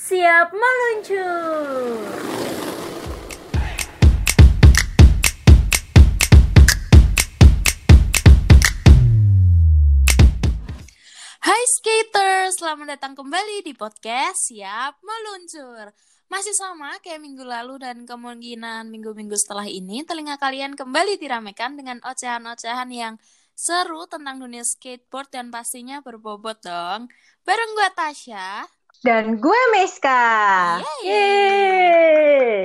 Siap meluncur. Hai skaters, selamat datang kembali di podcast Siap Meluncur. Masih sama kayak minggu lalu dan kemungkinan minggu-minggu setelah ini, telinga kalian kembali diramaikan dengan ocehan-ocehan yang seru tentang dunia skateboard dan pastinya berbobot dong. Bareng gue Tasya. Dan gue Miska. Yeay. Yeay.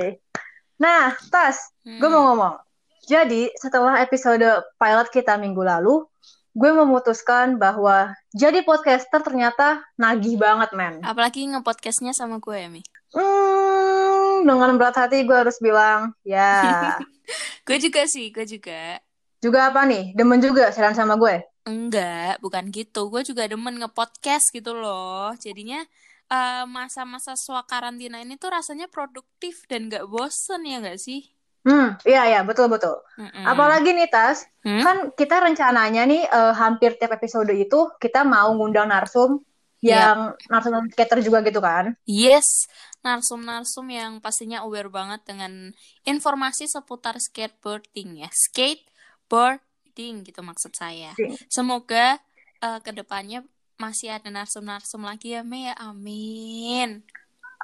Nah, Tas, Hmm. gue mau ngomong. Jadi, setelah episode pilot kita minggu lalu, gue memutuskan bahwa jadi podcaster ternyata nagih banget, men. Apalagi nge-podcastnya sama gue ya, Mi. Hmm, dengan berat hati gue harus bilang, ya. Gue juga sih, gue juga. juga apa nih? Demen juga siaran sama gue? Enggak, bukan gitu. Gue juga demen nge-podcast gitu loh. Jadinya eh, masa-masa swa karantina ini tuh rasanya produktif dan gak bosen ya gak sih? Hmm, iya, iya, betul-betul. Mm-mm. Apalagi nih, Tas, Hmm? kan kita rencananya nih eh, hampir tiap episode itu kita mau ngundang narsum yang narsum skater juga gitu kan. Yes, narsum-narsum yang pastinya aware banget dengan informasi seputar skateboarding ya. Skateboarding gitu maksud saya. Semoga eh, ke depannya masih ada narsum-narsum lagi ya, Mei ya. Amin.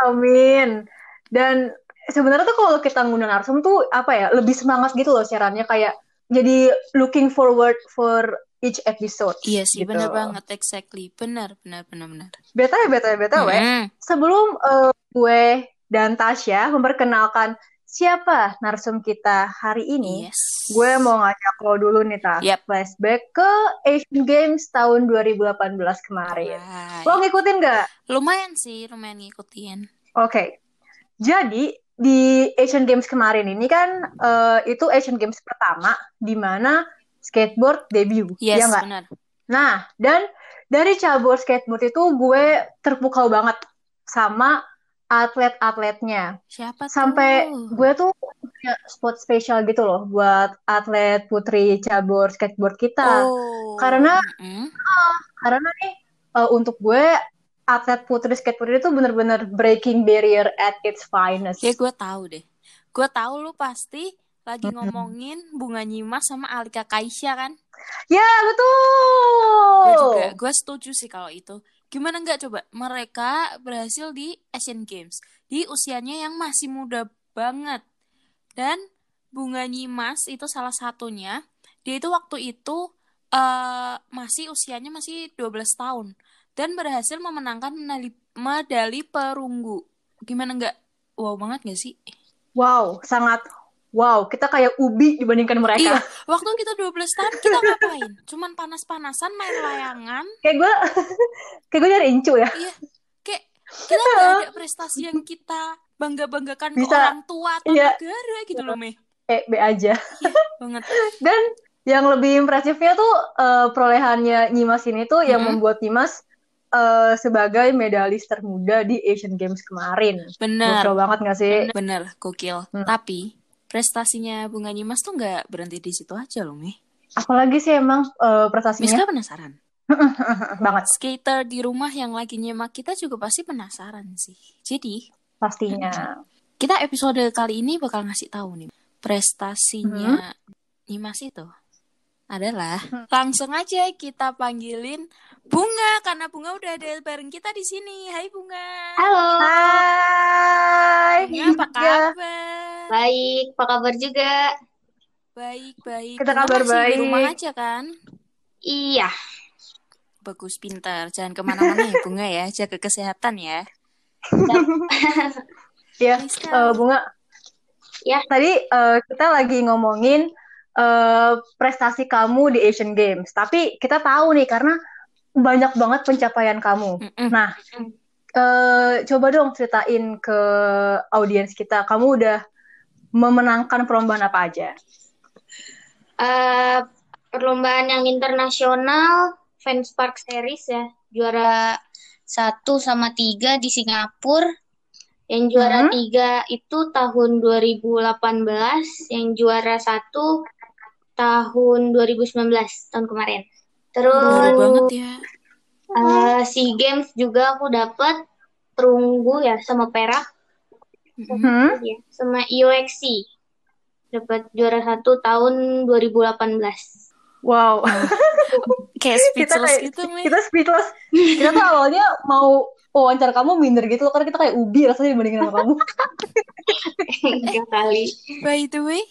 Amin. Dan sebenarnya tuh kalau kita ngundang narsum tuh apa ya, lebih semangat gitu loh siarannya kayak jadi looking forward for each episode. Iya sih, gitu. bener banget, exactly. Bener, bener, bener, bener. BTW, BTW, BTW, Mm-mm. sebelum eh, gue dan Tasya memperkenalkan siapa narsum kita hari ini, Yes. gue mau ngajak lo dulu nih, Tas. Yap. Flashback ke Asian Games tahun 2018 kemarin. Alright. Lo ngikutin nggak? Lumayan sih, lumayan ngikutin. Oke, jadi di Asian Games kemarin ini kan eh, itu Asian Games pertama di mana skateboard debut, Yes, ya bener. Nah, dan dari cabur skateboard itu gue terpukau banget sama atlet-atletnya. Siapa Sampai tuh? gue tuh punya spot spesial gitu loh buat atlet putri cabur skateboard kita. Oh. Karena Mm-mm. karena nih eh, untuk gue atlet putri skateboard itu bener-bener breaking barrier at its finest. Ya gue tahu deh. Gue tahu lu pasti lagi ngomongin Bunga Nyimas sama Alika Kaisya kan? Ya, betul. Gue juga, gue setuju sih kalau itu. Gimana nggak coba? Mereka berhasil di Asian Games di usianya yang masih muda banget. Dan Bunga Nyimas itu salah satunya. Dia itu waktu itu eh masih usianya masih 12 tahun dan berhasil memenangkan medali, medali perunggu. Gimana nggak? Wow banget nggak sih? Wow, sangat wow. Kita kayak ubi dibandingkan mereka. Iya, waktu kita 12 tahun kita ngapain? Cuman panas-panasan main layangan. Kayak gue, kayak gue nyari incu ya. Iya, kayak kita nggak ada prestasi yang kita bangga-banggakan ke orang tua atau iya. negara gitu loh, Meh. Eh, B aja. Iya, banget. Dan yang lebih impresifnya tuh eh, perolehannya Nyimas ini tuh yang Mm-mm. membuat Nyimas eh, sebagai medalis termuda di Asian Games kemarin. Bener, Gokil banget gak sih? bener, gokil. Hmm. Tapi prestasinya Bunga Nyimas tuh nggak berhenti di situ aja loh, Meh. Apalagi sih emang eh, prestasinya Miska penasaran. banget Skater di rumah yang lagi nyemak kita juga pasti penasaran sih. Jadi, pastinya. kita episode kali ini bakal ngasih tahu nih prestasinya Nyimas itu adalah langsung aja kita panggilin Bunga karena Bunga udah ada bareng kita di sini. Hai Bunga. Halo, Hai. Bunga apa Ya, kabar? baik. Apa kabar juga? Baik, baik. Kita Bunga kabar masih di baik. rumah aja kan? Iya, Bagus, pintar. Jangan ke mana-mana ya Bunga ya. Jaga kesehatan ya. ya eh, kan? Bunga. Ya. Tadi eh, kita lagi ngomongin eh, prestasi kamu di Asian Games. Tapi kita tahu nih karena banyak banget pencapaian kamu. Nah, eh, coba dong ceritain ke audiens kita. Kamu udah memenangkan perlombaan apa aja? eh, perlombaan yang internasional Fans Park Series ya, juara satu sama tiga di Singapura. Yang juara Hmm. tiga itu tahun 2018, yang juara satu tahun 2019 tahun kemarin. Baru Terus banget ya. eh, SEA Games juga aku dapat perunggu ya sama perak Mm-mm. Hmm? ya sama IOXC dapat juara satu tahun 2018 Wow. Kayak kita speechless kayak gitu, Mi. kita speechless. Kita tuh awalnya mau wawancara kamu minder gitu loh karena kita kayak ubi rasanya dibandingin sama kamu. enggak kali By the way,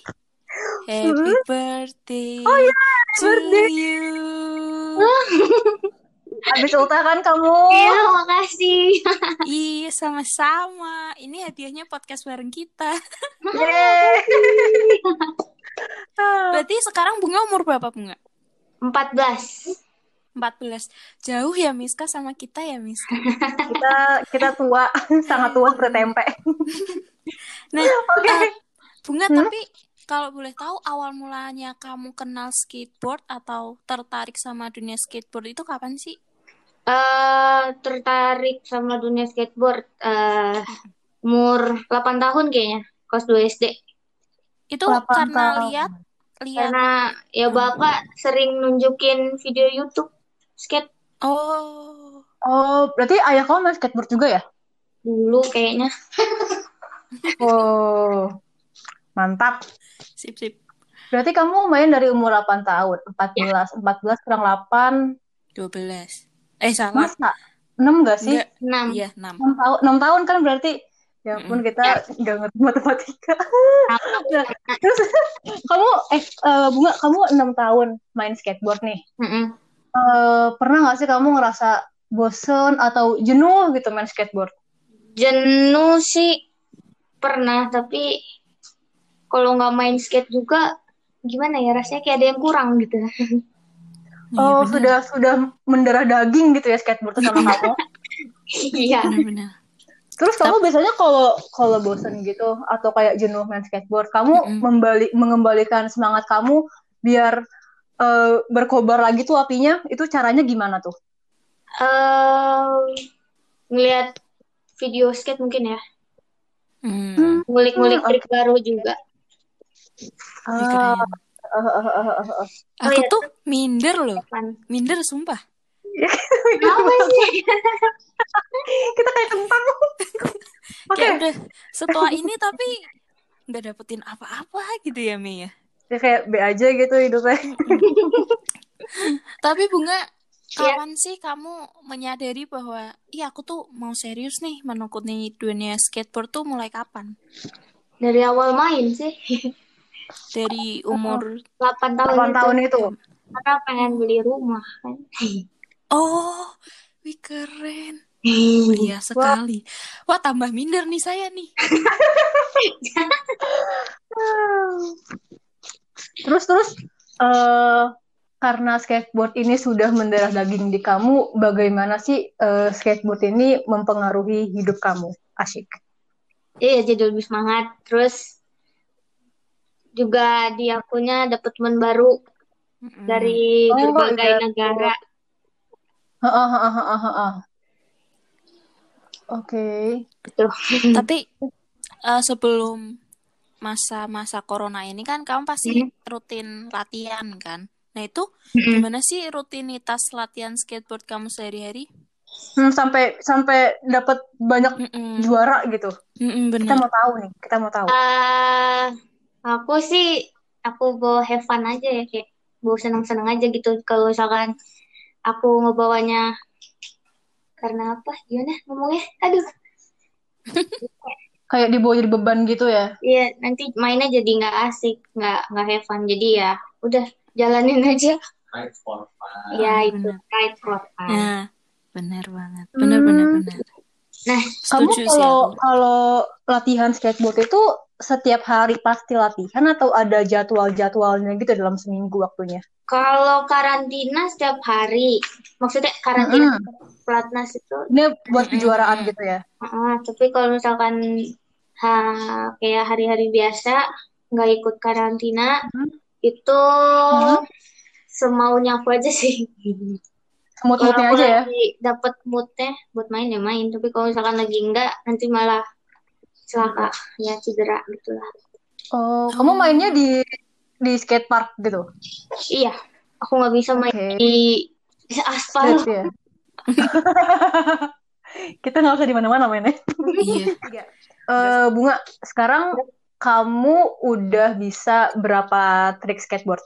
happy birthday Oh iya, to birthday. you. Habis ultah kan kamu. Iya, makasih. Iya, sama-sama. Ini hadiahnya podcast bareng kita. Berarti sekarang Bunga umur berapa, Bunga? 14. 14. Jauh ya, Miska, sama kita ya, Miska? kita kita tua, sangat tua seperti tempe. Nah, Oke. eh, Bunga, Hmm? tapi kalau boleh tahu awal mulanya kamu kenal skateboard atau tertarik sama dunia skateboard itu kapan sih? eh tertarik sama dunia skateboard eh umur 8 tahun kayaknya, kelas 2 SD. Itu 8 karena tahun. lihat lihat Karena ya bapak sering nunjukin video YouTube skate oh Oh, berarti ayah kamu main skateboard juga ya? dulu kayaknya. Oh, mantap. Sip sip Berarti kamu main dari umur 8 tahun, 14, 14 kurang 8, 12. Eh salah. masa? 6 gak sih? Enggak. 6. Iya, 6. 6 tahun, 6 tahun kan berarti ya ampun kita nggak ngerti matematika. Nah, terus kamu eh eh, bunga kamu 6 tahun main skateboard nih. Mm-mm. Eh, pernah nggak sih kamu ngerasa bosen atau jenuh gitu main skateboard? Jenuh sih pernah, tapi kalau nggak main skate juga gimana ya rasanya kayak ada yang kurang gitu. Oh, sudah sudah mendarah daging gitu ya skateboard sama kamu. Iya. benar-benar. Terus kamu biasanya kalau kalau bosen gitu atau kayak jenuh main skateboard, kamu Mm-mm. membalik mengembalikan semangat kamu biar eh, berkobar lagi tuh apinya, itu caranya gimana tuh? eh ngelihat video skate mungkin ya. Hmm. Ngulik-ngulik Hmm, trik baru juga. Keren. Eh, eh, eh, eh. Aku iya, tuh minder loh. Minder sumpah. Apa sih? Kita kayak kentang. Oke, Kayak udah setua ini tapi nggak dapetin apa-apa gitu ya, Mei ya. ya kayak B aja gitu hidupnya. Tapi Bunga, Iya. kapan sih kamu menyadari bahwa iya aku tuh mau serius nih menekuni dunia skateboard tuh mulai kapan? Dari awal main sih. Dari umur 8 tahun 8 itu. tahun itu. Karena pengen beli rumah kan. Oh, wih keren. Mulia sekali. Wah, tambah minder nih saya nih. Terus terus eh karena skateboard ini sudah mendarah daging di kamu, bagaimana sih eh, skateboard ini mempengaruhi hidup kamu? Asyik. Iya, jadi lebih semangat. Terus juga di akunnya dapat teman baru Mm-mm. dari Oh, berbagai negara. Heeh, heeh, heeh, heeh. Oke. Gitu. Tapi eh, sebelum masa-masa corona ini kan kamu pasti rutin latihan kan? Nah itu gimana sih rutinitas latihan skateboard kamu sehari-hari? Hmm, sampai sampai dapat banyak Mm-mm. juara gitu. Mm-mm, Kita bener. mau tahu nih, kita mau tahu. Eh, aku sih aku bawa have fun aja ya kayak bawa senang-senang aja gitu. Kalau misalkan aku ngebawanya karena apa? Gimana ngomongnya? Aduh, Kayak dibawa jadi beban gitu ya. iya nanti mainnya jadi nggak asik, nggak nggak have fun. Jadi ya udah jalanin aja. For fun. Ya itu bener. ride for fun. Nah, benar banget. Benar benar Hmm. benar. Nah, Kamu Setuju sih kalau kalau latihan skateboard itu setiap hari pasti latihan atau ada jadwal-jadwalnya gitu dalam seminggu waktunya? Kalau karantina setiap hari, maksudnya karantina Mm-mm. pelatnas itu, Ini buat kejuaraan gitu ya. ah, tapi kalau misalkan ha, kayak hari-hari biasa nggak ikut karantina, Hmm. itu Hmm. semaunya aku aja sih. Semut-mutnya aja ya. dapet moodnya buat main ya main, tapi kalau misalkan lagi enggak, nanti malah celaka, ya cedera gitu lah. Oh, kamu mainnya di di skate park gitu. Iya, aku nggak bisa main Oke. di aspal. Street ya. Kita nggak usah di mana-mana mainnya. Iya. Eh, Bunga, sekarang kamu udah bisa berapa trik skateboard?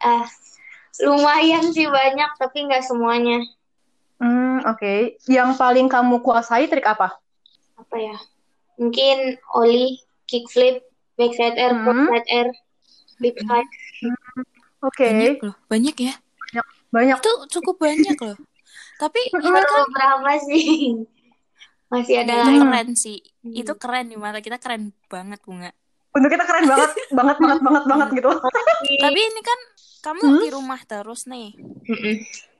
Ah, lumayan sih banyak, tapi nggak semuanya. Hmm, oke. Yang paling kamu kuasai trik apa? Apa ya? Mungkin ollie, kickflip, backside air, Hmm. frontside air, big slide. Oke, Banyak loh. Banyak ya. banyak. Itu cukup banyak loh. Tapi ini Hmm. kan berapa sih? Masih ada itu keren sih. Hmm. Itu keren di mata kita keren banget bunga. Untuk kita keren banget, banget, banget, banget, banget gitu. Tapi ini kan kamu Hmm? di rumah terus nih. Mm-mm.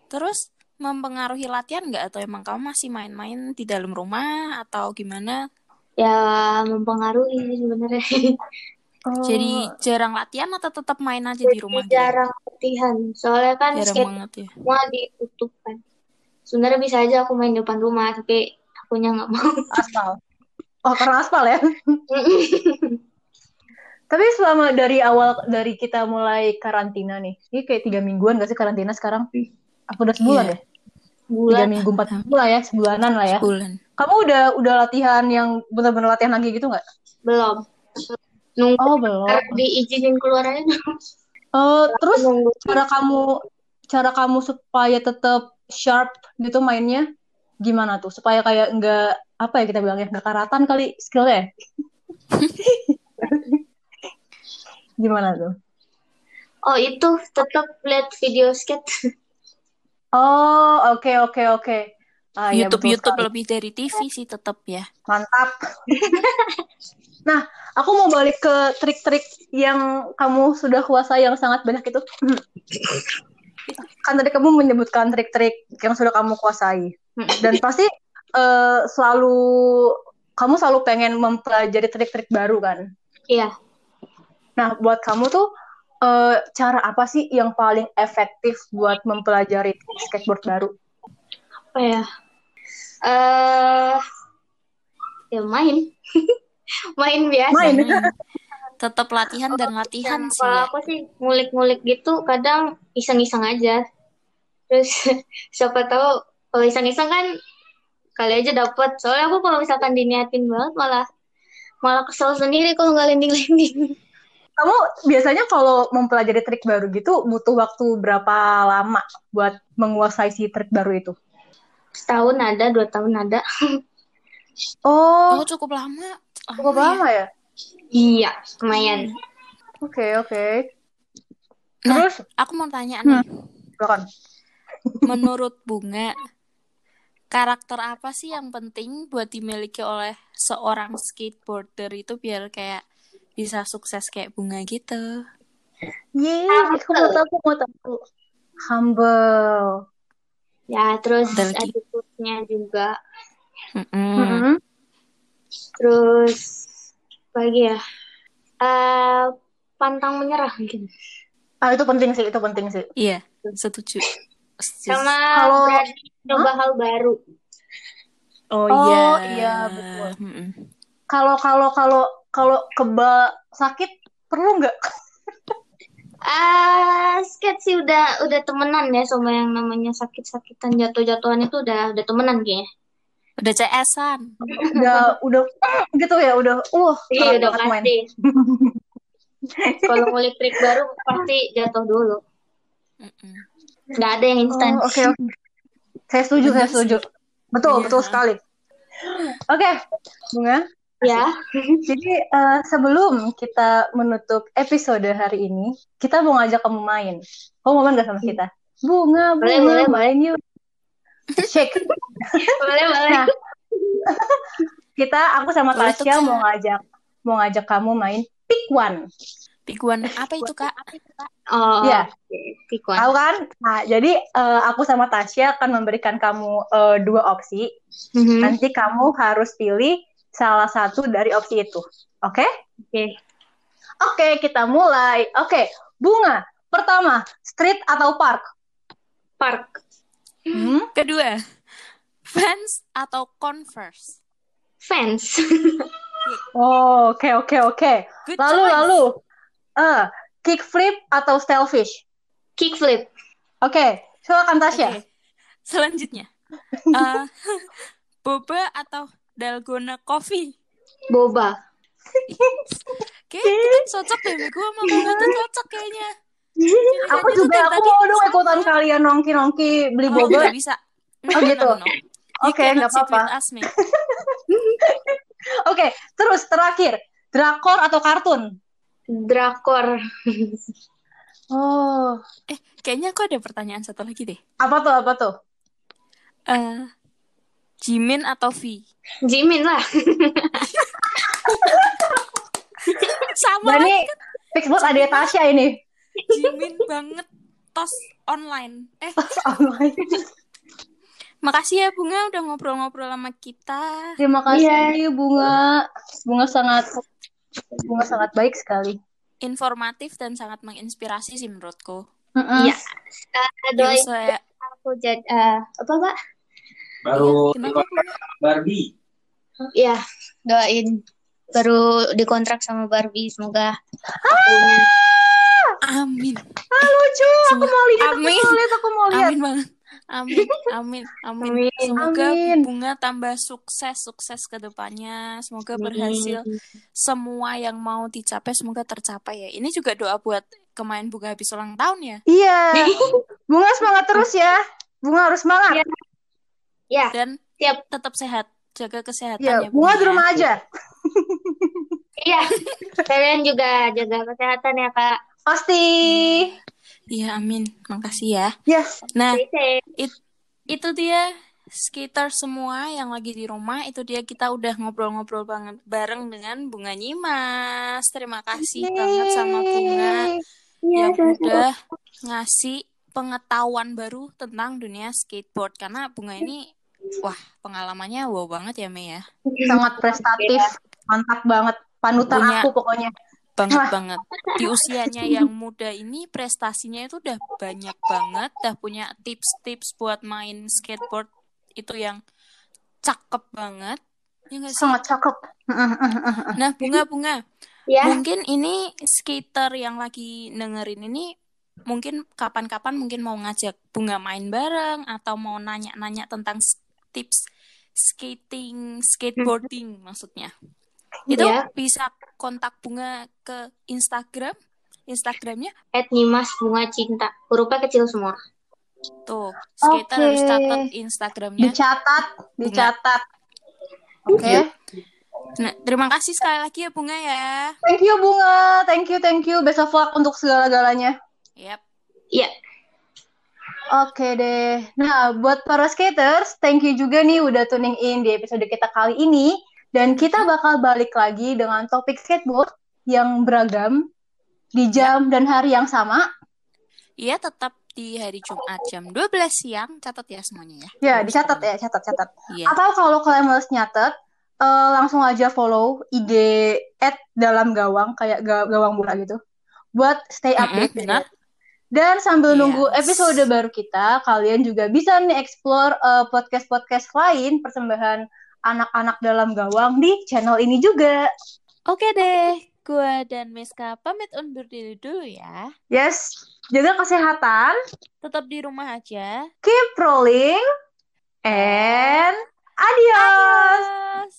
Terus mempengaruhi latihan nggak atau emang kamu masih main-main di dalam rumah atau gimana? Ya mempengaruhi sebenarnya. Oh, Jadi jarang latihan atau tetap main aja di rumah gitu? jarang latihan. Soalnya kan Jarang skate banget ya. semua ditutup kan. Sebenarnya bisa aja aku main depan rumah, tapi akunya nggak mau. aspal. Oh, karena aspal ya. Tapi selama dari awal dari kita mulai karantina nih, ini kayak tiga mingguan gak sih karantina sekarang? Apa udah sebulan Iya. ya? Tiga Bulan minggu, empat minggu lah ya, sebulanan lah ya. Bulan. Kamu udah udah latihan yang benar-benar latihan lagi gitu nggak? belum. Nunggu Oh belum. diizinin keluar aja. Eh, terus Nunggu. cara kamu cara kamu supaya tetap sharp gitu mainnya gimana tuh? Supaya kayak nggak apa ya kita bilangnya nggak karatan kali skillnya? gimana tuh? Oh itu tetap lihat video skate. Oh oke oke oke. Ah, YouTube betul YouTube sekali. lebih dari TV sih tetap ya. Mantap. nah, aku mau balik ke trik-trik yang kamu sudah kuasai yang sangat banyak itu. kan tadi kamu menyebutkan trik-trik yang sudah kamu kuasai. Dan pasti eh, selalu kamu selalu pengen mempelajari trik-trik baru kan. Iya. Nah, buat kamu tuh eh, cara apa sih yang paling efektif buat mempelajari skateboard baru? Apa ya? Eh ya main. main biasa. Main. Tetap latihan dan latihan Dan sih kalau ya. aku sih ngulik-ngulik gitu kadang iseng-iseng aja. Terus siapa tahu kalau iseng-iseng kan kali aja dapet. Soalnya aku kalau misalkan diniatin banget malah malah kesel sendiri kalau nggak landing-landing. Kamu biasanya kalau mempelajari trik baru gitu butuh waktu berapa lama buat menguasai si trik baru itu? Setahun ada, dua tahun ada. Oh, Oh cukup lama. cukup Lama ya. lama ya? Iya, lumayan. Oke, oke. Nah, Terus, Aku mau tanya nih. silakan. Menurut Bunga, karakter apa sih yang penting buat dimiliki oleh seorang skateboarder itu biar kayak bisa sukses kayak Bunga gitu? Yeay, aku mau tahu, aku mau tahu. Humble. Ya, terus Ada lagi. attitude-nya juga. Mm-mm. Mm-mm. Terus apa lagi ya? Eh, pantang menyerah mungkin. Ah, itu penting sih, itu penting sih. Iya, setuju. Setuju. Sama Kalau- berani coba hal baru. Oh, Oh, iya. iya, betul. Kalau kalau kalau kalau kebal sakit perlu nggak? Ah, skate sih udah udah temenan ya sama yang namanya sakit-sakitan jatuh-jatuhan itu udah udah temenan kayaknya. Udah CS-an. Udah udah gitu ya, udah uh Iya, udah pasti. Kalau ngulik trik baru pasti jatuh dulu. Nggak ada yang instan. Oh, Oke, oke. Saya setuju, saya Bener setuju. Betul, Iya. betul sekali. Oke, Bunga. Ya, Jadi eh, sebelum kita menutup episode hari ini, kita mau ngajak kamu main. Kamu mau main gak sama kita? Bunga, Boleh, bunga, boleh, main yuk. Shake. boleh boleh. Nah, kita, aku sama Boleh Tasya Kak. mau ngajak, mau ngajak kamu main pick one. Piguan apa itu, Kak? Oh, Iya. oke. Pikuan. Tahu kan? Nah, jadi eh, aku sama Tasya akan memberikan kamu eh, dua opsi. Mhm. Nanti kamu harus pilih salah satu dari opsi itu. Oke? Oke. Oke, kita mulai. Oke, Bunga. Pertama, street atau park? Park. Hmm? Kedua, fans atau converse? Fans. Oh, oke, oke, oke. Good Lalu, choice. lalu. Eh, kickflip atau stellfish? Kickflip. Oke, silakan Tasya. Oke. Selanjutnya. Eh, boba atau dalgona coffee? Boba. Kayak kita cocok deh, gue sama bunga tuh cocok kayaknya. Aku juga aku mau dong ikutan kalian nongki-nongki beli Oh, boba. nggak bisa. Oh, gitu? Oke, nggak apa-apa. Oke, terus terakhir, drakor atau kartun? Drakor. Oh, Eh, kayaknya aku ada pertanyaan satu lagi deh. apa tuh apa tuh? Eh, Jimin atau V? Jimin lah. Sama ini fix buat adek Tasya ini. Jimin banget tos online. Eh, Online. makasih ya Bunga udah ngobrol-ngobrol sama kita. Terima kasih Iya. Bunga. Bunga sangat Bunga sangat baik sekali. Informatif dan sangat menginspirasi sih menurutku. Iya. Eh, Jadi doain saya aku jadi eh, apa Pak? Baru Bunga? Barbie. Iya, doain baru dikontrak sama Barbie semoga akunya Amin. Ah, lucu. Aku mau lihat, aku Amin. mau lihat, aku mau lihat. Amin banget. Amin, amin, amin. Amin. Semoga Amin. bunga tambah sukses, sukses ke depannya. Semoga berhasil. Semua yang mau dicapai, semoga tercapai ya. Ini juga doa buat kemarin bunga habis ulang tahun ya. Iya. Bunga semangat terus ya. Bunga harus semangat. Iya. Ya, Dan Siap. tetap sehat. Jaga kesehatan ya, Bunga di ya. rumah aja. iya. Kalian juga jaga kesehatan ya Kak. Pasti. Iya, amin. Makasih ya. Yes. Nah, Stay safe. it- itu dia sekitar semua yang lagi di rumah itu dia kita udah ngobrol-ngobrol banget bareng dengan Bunga Nyimas. Terima kasih banget sama Bunga Iya, yang udah ngasih pengetahuan baru tentang dunia skateboard karena Bunga ini wah pengalamannya wow banget ya Mei ya. Sangat prestatif. Mantap banget. Panutan Punya- aku pokoknya. Banget banget. Di usianya yang muda ini prestasinya itu udah banyak banget, udah punya tips-tips buat main skateboard itu yang cakep banget. Ya nggak sih? Sangat cakep. Nah, bunga-bunga. Ya. Mungkin ini skater yang lagi dengerin ini mungkin kapan-kapan mungkin mau ngajak bunga main bareng atau mau nanya-nanya tentang tips skating, skateboarding maksudnya. Itu Ya. bisa kontak bunga ke Instagram. Instagramnya At Nimas Bunga Cinta. Hurufnya kecil semua. tuh. Skater Oke. harus catat Instagramnya. Dicatat, dicatat. Oke. Iya. Nah, terima kasih sekali lagi ya bunga ya. Thank you Bunga. Thank you, thank you. Best of luck untuk segala-galanya. Yap. Iya. Oke deh. Nah, buat para skaters, thank you juga nih udah tuning in di episode kita kali ini. Dan kita bakal balik lagi dengan topik skateboard yang beragam di jam dan hari yang sama. Iya, tetap di hari Jumat jam 12 siang. Catat ya semuanya ya. Ya, dicatat ya, catat-catat. Iya. Atau kalau kalian males nyatet, eh, langsung aja follow IG at dalam gawang, kayak ga- gawang bola gitu. Buat stay update. benar. Dan sambil Yes. nunggu episode baru kita, kalian juga bisa nih explore eh, podcast-podcast lain persembahan anak-anak dalam gawang di channel ini juga. Oke deh, gua dan Meska pamit undur diri dulu ya. Yes, jaga kesehatan, Tetap di rumah aja. keep rolling, and adios. Adios.